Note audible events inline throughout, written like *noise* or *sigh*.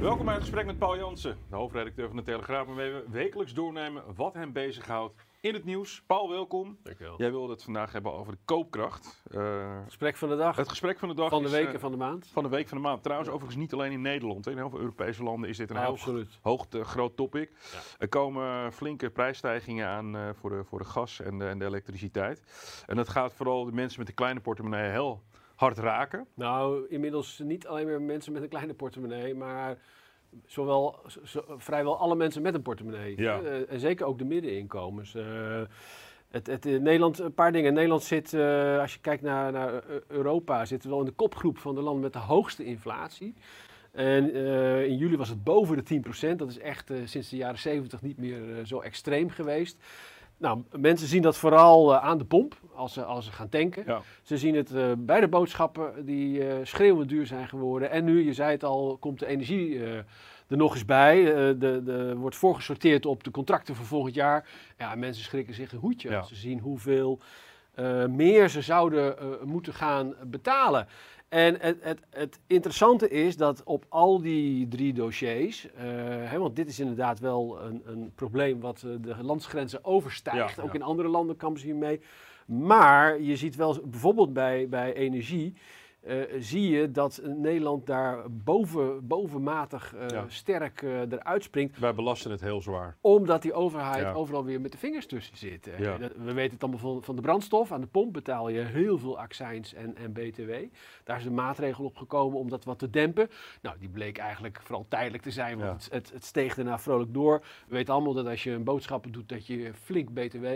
Welkom bij het gesprek met Paul Jansen, de hoofdredacteur van de Telegraaf. Waarmee we wekelijks doornemen wat hem bezighoudt in het nieuws. Paul, welkom. Dankjewel. Jij wilde het vandaag hebben over de koopkracht. Uh, gesprek van de dag. Het gesprek van de dag. Van de is, week en uh, van de maand. Van de week van de maand. Trouwens, overigens niet alleen in Nederland. In heel veel Europese landen is dit een heel absoluut. hoog, eh, groot topic. Ja. Er komen flinke prijsstijgingen aan eh, voor, de, voor de gas en de, en de elektriciteit. En dat gaat vooral de mensen met de kleine portemonnee heel hard raken. Nou, inmiddels niet alleen meer mensen met een kleine portemonnee, maar zowel zo- vrijwel alle mensen met een portemonnee. Ja. Eh, en zeker ook de middeninkomens. Eh, het, het, in Nederland, een paar dingen. Nederland zit, eh, als je kijkt naar, naar eh, Europa, zitten we wel in de kopgroep van de landen met de hoogste inflatie. En eh, in juli was het boven de 10%. Dat is echt eh, sinds de jaren 70 niet meer eh, zo extreem geweest. Nou, mensen zien dat vooral eh, aan de pomp als ze, als ze gaan tanken. Ja. Ze zien het eh, bij de boodschappen die eh, schreeuwend duur zijn geworden. En nu, je zei het al, komt de energie er nog eens bij. Eh, de, de, wordt voorgesorteerd op de contracten voor volgend jaar. Ja, mensen schrikken zich een hoedje Ja. als ze zien hoeveel meer ze zouden moeten gaan betalen. En het, het, het interessante is dat op al die drie dossiers, eh, hè, want dit is inderdaad wel een, een probleem wat eh, de landsgrenzen overstijgt. Ja, Ook ja. in andere landen kampen ze hiermee. Maar je ziet wel, bijvoorbeeld bij, bij energie, eh, zie je dat Nederland daar boven, bovenmatig eh, Ja. sterk eh, eruit springt. Wij belasten het heel zwaar. Omdat die overheid Ja. overal weer met de vingers tussen zit. Ja. We weten het allemaal van, van de brandstof. Aan de pomp betaal je heel veel accijns en, en btw. Daar is een maatregel op gekomen om dat wat te dempen. Nou, die bleek eigenlijk vooral tijdelijk te zijn, want het, het, het steeg daarna vrolijk door. We weten allemaal dat als je een boodschappen doet, dat je flink btw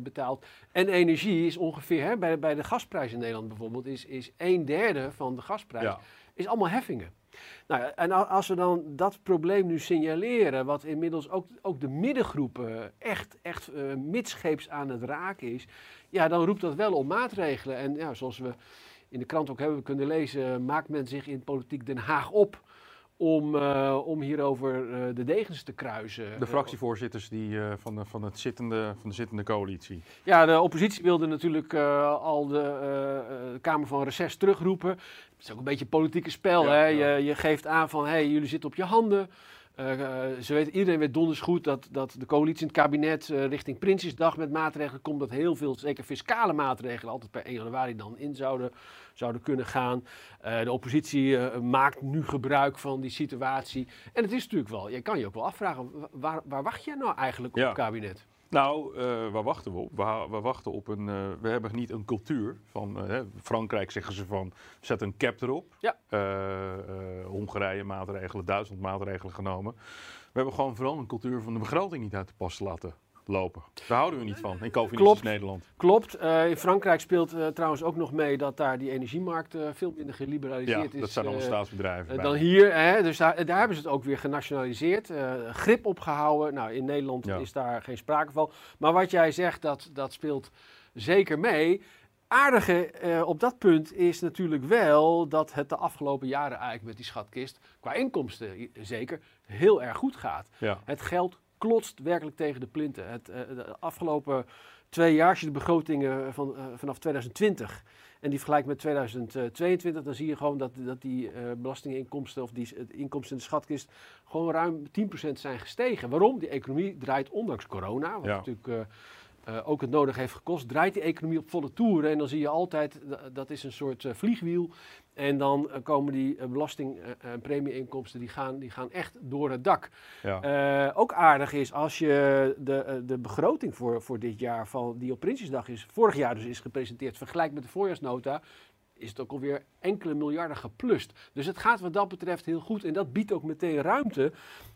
betaalt. En energie is ongeveer, hè, bij, de- bij de gasprijs in Nederland bijvoorbeeld, is, is een derde van de gasprijs Ja. is allemaal heffingen. Nou, en als we dan dat probleem nu signaleren, wat inmiddels ook, ook de middengroepen echt, echt eh, midscheeps aan het raken is, ja, dan roept dat wel om maatregelen. En ja, zoals we in de krant ook hebben kunnen lezen, maakt men zich in politiek Den Haag op om, eh, om hierover eh, de degens te kruisen. De fractievoorzitters die, eh, van, de, van, het zittende, van de zittende coalitie. Ja, de oppositie wilde natuurlijk al de Kamer van Reces terugroepen. Het is ook een beetje politieke spel. Ja, hè? ja. Je, je geeft aan van, hey, jullie zitten op je handen. Eh, eh, ze weten, iedereen weet donders goed dat, dat de coalitie in het kabinet eh, richting Prinsjesdag met maatregelen komt. Dat heel veel, zeker fiscale maatregelen, altijd per 1 januari dan in zouden, zouden kunnen gaan. De oppositie maakt nu gebruik van die situatie. En het is natuurlijk wel, je kan je ook wel afvragen, wa- waar, waar wacht jij nou eigenlijk op het kabinet? Nou, eh, waar wachten we op? We, we wachten op een. eh, we hebben niet een cultuur van. eh, Frankrijk zeggen ze van. Zet een cap erop. Ja. Hongarije maatregelen, Duitsland maatregelen genomen. We hebben gewoon vooral een cultuur van de begroting niet uit de pas laten lopen. Daar houden we niet van. In Calvinistisch Klopt. Nederland. Klopt. Eh, in Frankrijk speelt eh, trouwens ook nog mee dat daar die energiemarkt eh, veel minder Ja, geliberaliseerd is. dat zijn allemaal eh, staatsbedrijven. eh, dan hier. Hè, dus daar, daar hebben ze het ook weer genationaliseerd. eh, grip opgehouden. Nou, in Nederland Ja. is daar geen sprake van. Maar wat jij zegt, dat, dat speelt zeker mee. Aardige eh, op dat punt is natuurlijk wel dat het de afgelopen jaren eigenlijk met die schatkist, qua inkomsten zeker, heel erg goed gaat. Ja. Het geld klotst werkelijk tegen de plinten. Het, eh, de afgelopen twee jaar, als je de begrotingen van, eh, vanaf 2020 en die vergelijkt met 2022, dan zie je gewoon dat, dat die eh belastinginkomsten of die het inkomsten in de schatkist gewoon ruim 10% zijn gestegen. Waarom? Die economie draait ondanks corona, wat Ja. natuurlijk eh, ook het nodig heeft gekost, draait die economie op volle toeren. En dan zie je altijd, da- dat is een soort eh, vliegwiel. En dan eh, komen die belasting- en premieinkomsten, die gaan, die gaan echt door het dak. Ja. Ook aardig is als je de, de begroting voor, voor dit jaar, van, die op Prinsjesdag is, vorig jaar dus is gepresenteerd, vergelijkt met de voorjaarsnota, is het ook alweer enkele miljarden geplust. Dus het gaat wat dat betreft heel goed en dat biedt ook meteen ruimte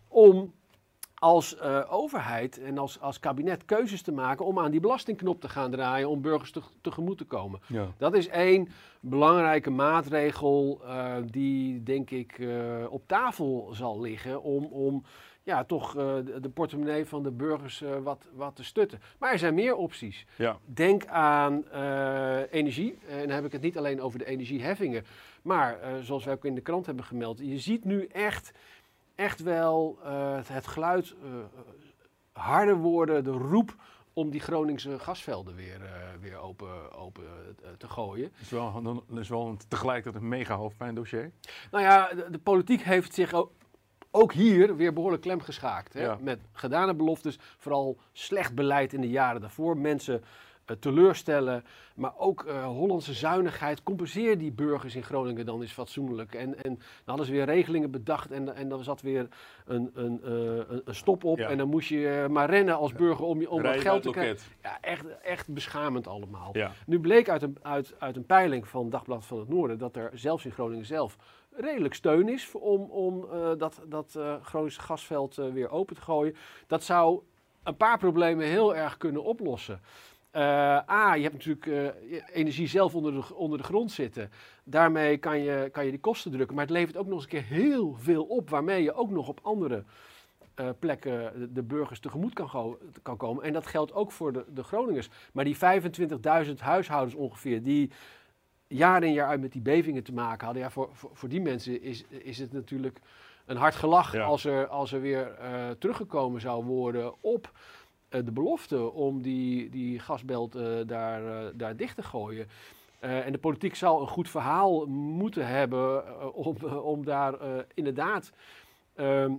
om als uh, overheid en als, als kabinet keuzes te maken om aan die belastingknop te gaan draaien om burgers te, tegemoet te komen. Ja. Dat is één belangrijke maatregel uh, die, denk ik, uh, op tafel zal liggen om, om ja, toch de, de, portemonnee van de burgers wat, wat te stutten. Maar er zijn meer opties. Ja. Denk aan energie. En dan heb ik het niet alleen over de energieheffingen. Maar zoals wij ook in de krant hebben gemeld, je ziet nu echt echt wel uh, het geluid uh, harder worden, de roep om die Groningse gasvelden weer, uh, weer open, open te gooien. Dat is wel, dan is wel tegelijkertijd een mega hoofdpijndossier. Nou ja, de, de, politiek heeft zich ook, ook hier weer behoorlijk klem geschaakt. Hè? Ja. Met gedane beloftes, vooral slecht beleid in de jaren daarvoor. Mensen teleurstellen. Maar ook uh, Hollandse zuinigheid. Compenseer die burgers in Groningen dan eens fatsoenlijk. En, en dan hadden ze weer regelingen bedacht. En, en dan zat weer een, een, uh, een stop op. Ja. En dan moest je maar rennen als burger om, je, om geld te krijgen. Ja, echt, echt beschamend allemaal. Ja. Nu bleek uit een, uit, uit een peiling van Dagblad van het Noorden dat er zelfs in Groningen zelf redelijk steun is om, om eh, dat, dat eh, Groningse gasveld eh, weer open te gooien. Dat zou een paar problemen heel erg kunnen oplossen. Eh, A, je hebt natuurlijk eh, energie zelf onder de, onder de grond zitten. Daarmee kan je, kan je die kosten drukken. Maar het levert ook nog eens een keer heel veel op. Waarmee je ook nog op andere eh, plekken de, de burgers tegemoet kan, kan komen. En dat geldt ook voor de, de Groningers. Maar die 25.000 huishoudens ongeveer, die jaar in jaar uit met die bevingen te maken hadden. Ja, voor, voor, voor die mensen is, is het natuurlijk een hard gelach Ja. als, er, als er weer teruggekomen zou worden op de belofte om die, die gasbelt eh, daar, eh, daar dicht te gooien. Eh, en de politiek zal een goed verhaal moeten hebben eh, om, om daar eh, inderdaad ehm,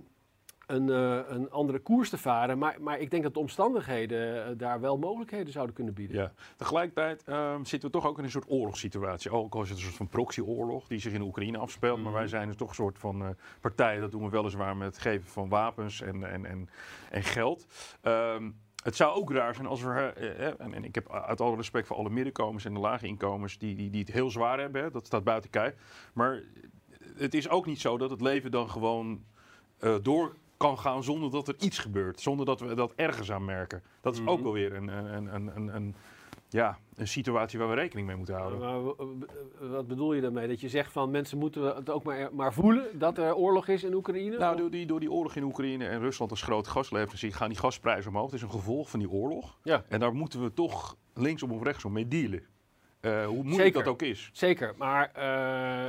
een, eh, een andere koers te varen. Maar, maar ik denk dat de omstandigheden eh, daar wel mogelijkheden zouden kunnen bieden. Ja. Tegelijkertijd ehm, zitten we toch ook in een soort oorlogssituatie. Ook al is het een soort van proxyoorlog die zich in Oekraïne afspeelt. Maar Mhm. wij zijn dus toch een soort van eh, partij. Dat doen we weliswaar met het geven van wapens en, en, en, en geld. Ehm, het zou ook raar zijn als we, eh, eh, en, en ik heb uit alle respect voor alle middenkomens en de lage inkomens die, die, die het heel zwaar hebben, hè, dat staat buiten kijf. Maar het is ook niet zo dat het leven dan gewoon eh, door kan gaan zonder dat er iets gebeurt. Zonder dat we dat ergens aan merken. Dat is ook Mhm. wel weer een, een, een, een, een, ja, een situatie waar we rekening mee moeten houden. Maar w- w- wat bedoel je daarmee? Dat je zegt van mensen moeten het ook maar, maar voelen dat er oorlog is in Oekraïne? Nou, door die, door die oorlog in Oekraïne en Rusland als grote gasleverancier gaan die gasprijzen omhoog. Dat is een gevolg van die oorlog. Ja. En daar moeten we toch linksom of rechtsom mee dealen. Eh, hoe moeilijk Zeker. dat ook is. Zeker, maar eh,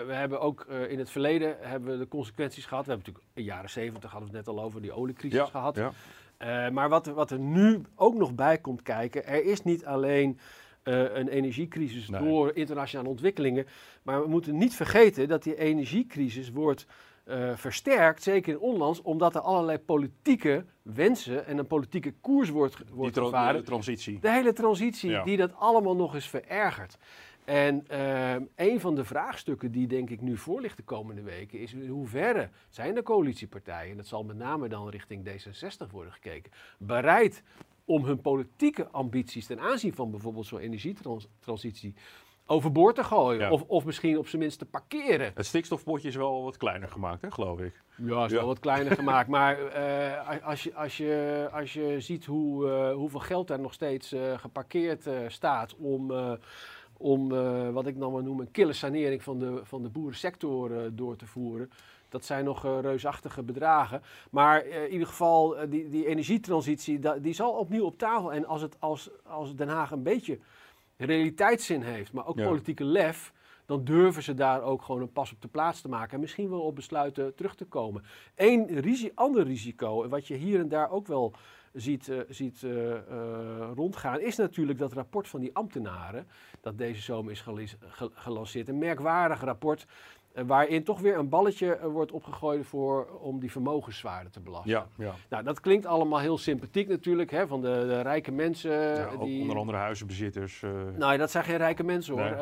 we hebben ook eh, in het verleden hebben we de consequenties gehad. We hebben natuurlijk in de jaren 70 hadden we het net al over die oliecrisis Ja, gehad. ja. Eh, maar wat, wat er nu ook nog bij komt kijken, er is niet alleen eh, een energiecrisis Nee. door internationale ontwikkelingen, maar we moeten niet vergeten dat die energiecrisis wordt eh, versterkt, zeker in onlands, omdat er allerlei politieke wensen en een politieke koers wordt, Die wordt tra- gevaren. de transitie. De hele transitie Ja. die dat allemaal nog eens verergert. En ehm, een van de vraagstukken die denk ik nu voor ligt de komende weken is in hoeverre zijn de coalitiepartijen, en dat zal met name dan richting D66 worden gekeken, bereid om hun politieke ambities ten aanzien van bijvoorbeeld zo'n energietransitie overboord te gooien. Ja. Of, of misschien op zijn minst te parkeren. Het stikstofpotje is wel wat kleiner gemaakt, hè, geloof ik. Ja, is Ja. wel wat kleiner *laughs* gemaakt. Maar eh, als, je, als, je, als je ziet hoe, eh, hoeveel geld daar nog steeds eh, geparkeerd staat om, om eh, wat ik dan maar noem een kille sanering van de, van de boerensector eh, door te voeren. Dat zijn nog eh, reusachtige bedragen. Maar in ieder geval, die, die energietransitie, da- die zal opnieuw op tafel. En als, het, als, als Den Haag een beetje realiteitszin heeft, maar ook Ja. politieke lef, dan durven ze daar ook gewoon een pas op de plaats te maken. En misschien wel op besluiten terug te komen. Eén risi ander risico, en wat je hier en daar ook wel ziet, eh, ziet eh, eh, rondgaan, is natuurlijk dat rapport van die ambtenaren, dat deze zomer is gelanceerd. Een merkwaardig rapport, waarin toch weer een balletje wordt opgegooid voor, om die vermogenswaarde te belasten. Ja, ja. Nou, dat klinkt allemaal heel sympathiek natuurlijk, hè, van de, de rijke mensen. ja die... onder andere huizenbezitters. eh, Nou, ja, dat zijn geen rijke mensen hoor, nee,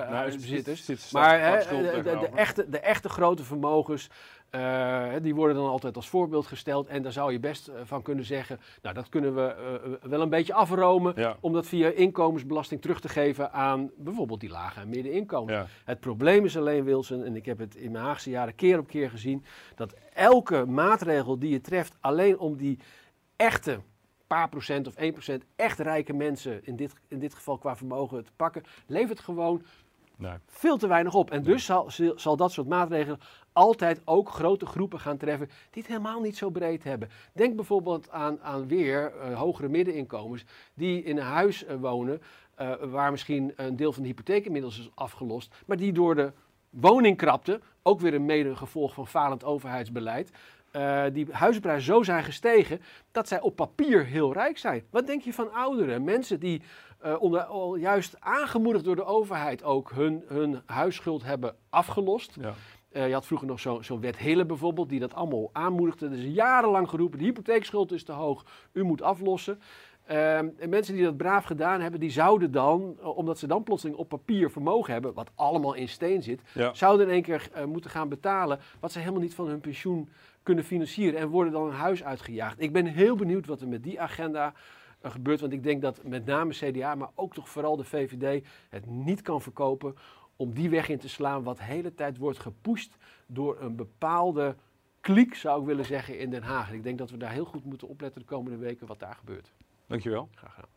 zit Maar hè, de, de, echte, de echte grote vermogens, eh, die worden dan altijd als voorbeeld gesteld. En daar zou je best eh, van kunnen zeggen, nou dat kunnen we eh, wel een beetje afromen. Ja. Om dat via inkomensbelasting terug te geven aan bijvoorbeeld die lage en middeninkomens. Ja. Het probleem is alleen, Wilson, en ik heb het in mijn Haagse jaren keer op keer gezien, dat elke maatregel die je treft alleen om die echte paar procent of 1 procent echt rijke mensen, in dit, in dit geval qua vermogen te pakken, levert gewoon Nee. veel te weinig op. En dus zal, zal- dat soort maatregelen altijd ook grote groepen gaan treffen die het helemaal niet zo breed hebben. Denk bijvoorbeeld aan, aan weer eh, hogere middeninkomens die in een huis eh, wonen eh, waar misschien een deel van de hypotheek inmiddels is afgelost, maar die door de woningkrapte, ook weer een mede gevolg van falend overheidsbeleid, die huizenprijzen zo zijn gestegen dat zij op papier heel rijk zijn. Wat denk je van ouderen? Mensen die eh, onder, al juist aangemoedigd door de overheid ook hun, hun huisschuld hebben afgelost. Ja. Eh, je had vroeger nog zo- zo'n wet Hille bijvoorbeeld, die dat allemaal aanmoedigde. Er is jarenlang geroepen, de hypotheekschuld is te hoog, u moet aflossen. Ehm, en mensen die dat braaf gedaan hebben, die zouden dan, eh, omdat ze dan plotseling op papier vermogen hebben, wat allemaal in steen zit, Ja. zouden in één keer moeten gaan betalen wat ze helemaal niet van hun pensioen kunnen financieren en worden dan een huis uitgejaagd. Ik ben heel benieuwd wat er met die agenda gebeurt, want ik denk dat met name CDA, maar ook toch vooral de VVD het niet kan verkopen om die weg in te slaan wat de hele tijd wordt gepusht door een bepaalde kliek, zou ik willen zeggen, in Den Haag. En ik denk dat we daar heel goed moeten opletten de komende weken wat daar gebeurt. Dankjewel. Graag gedaan.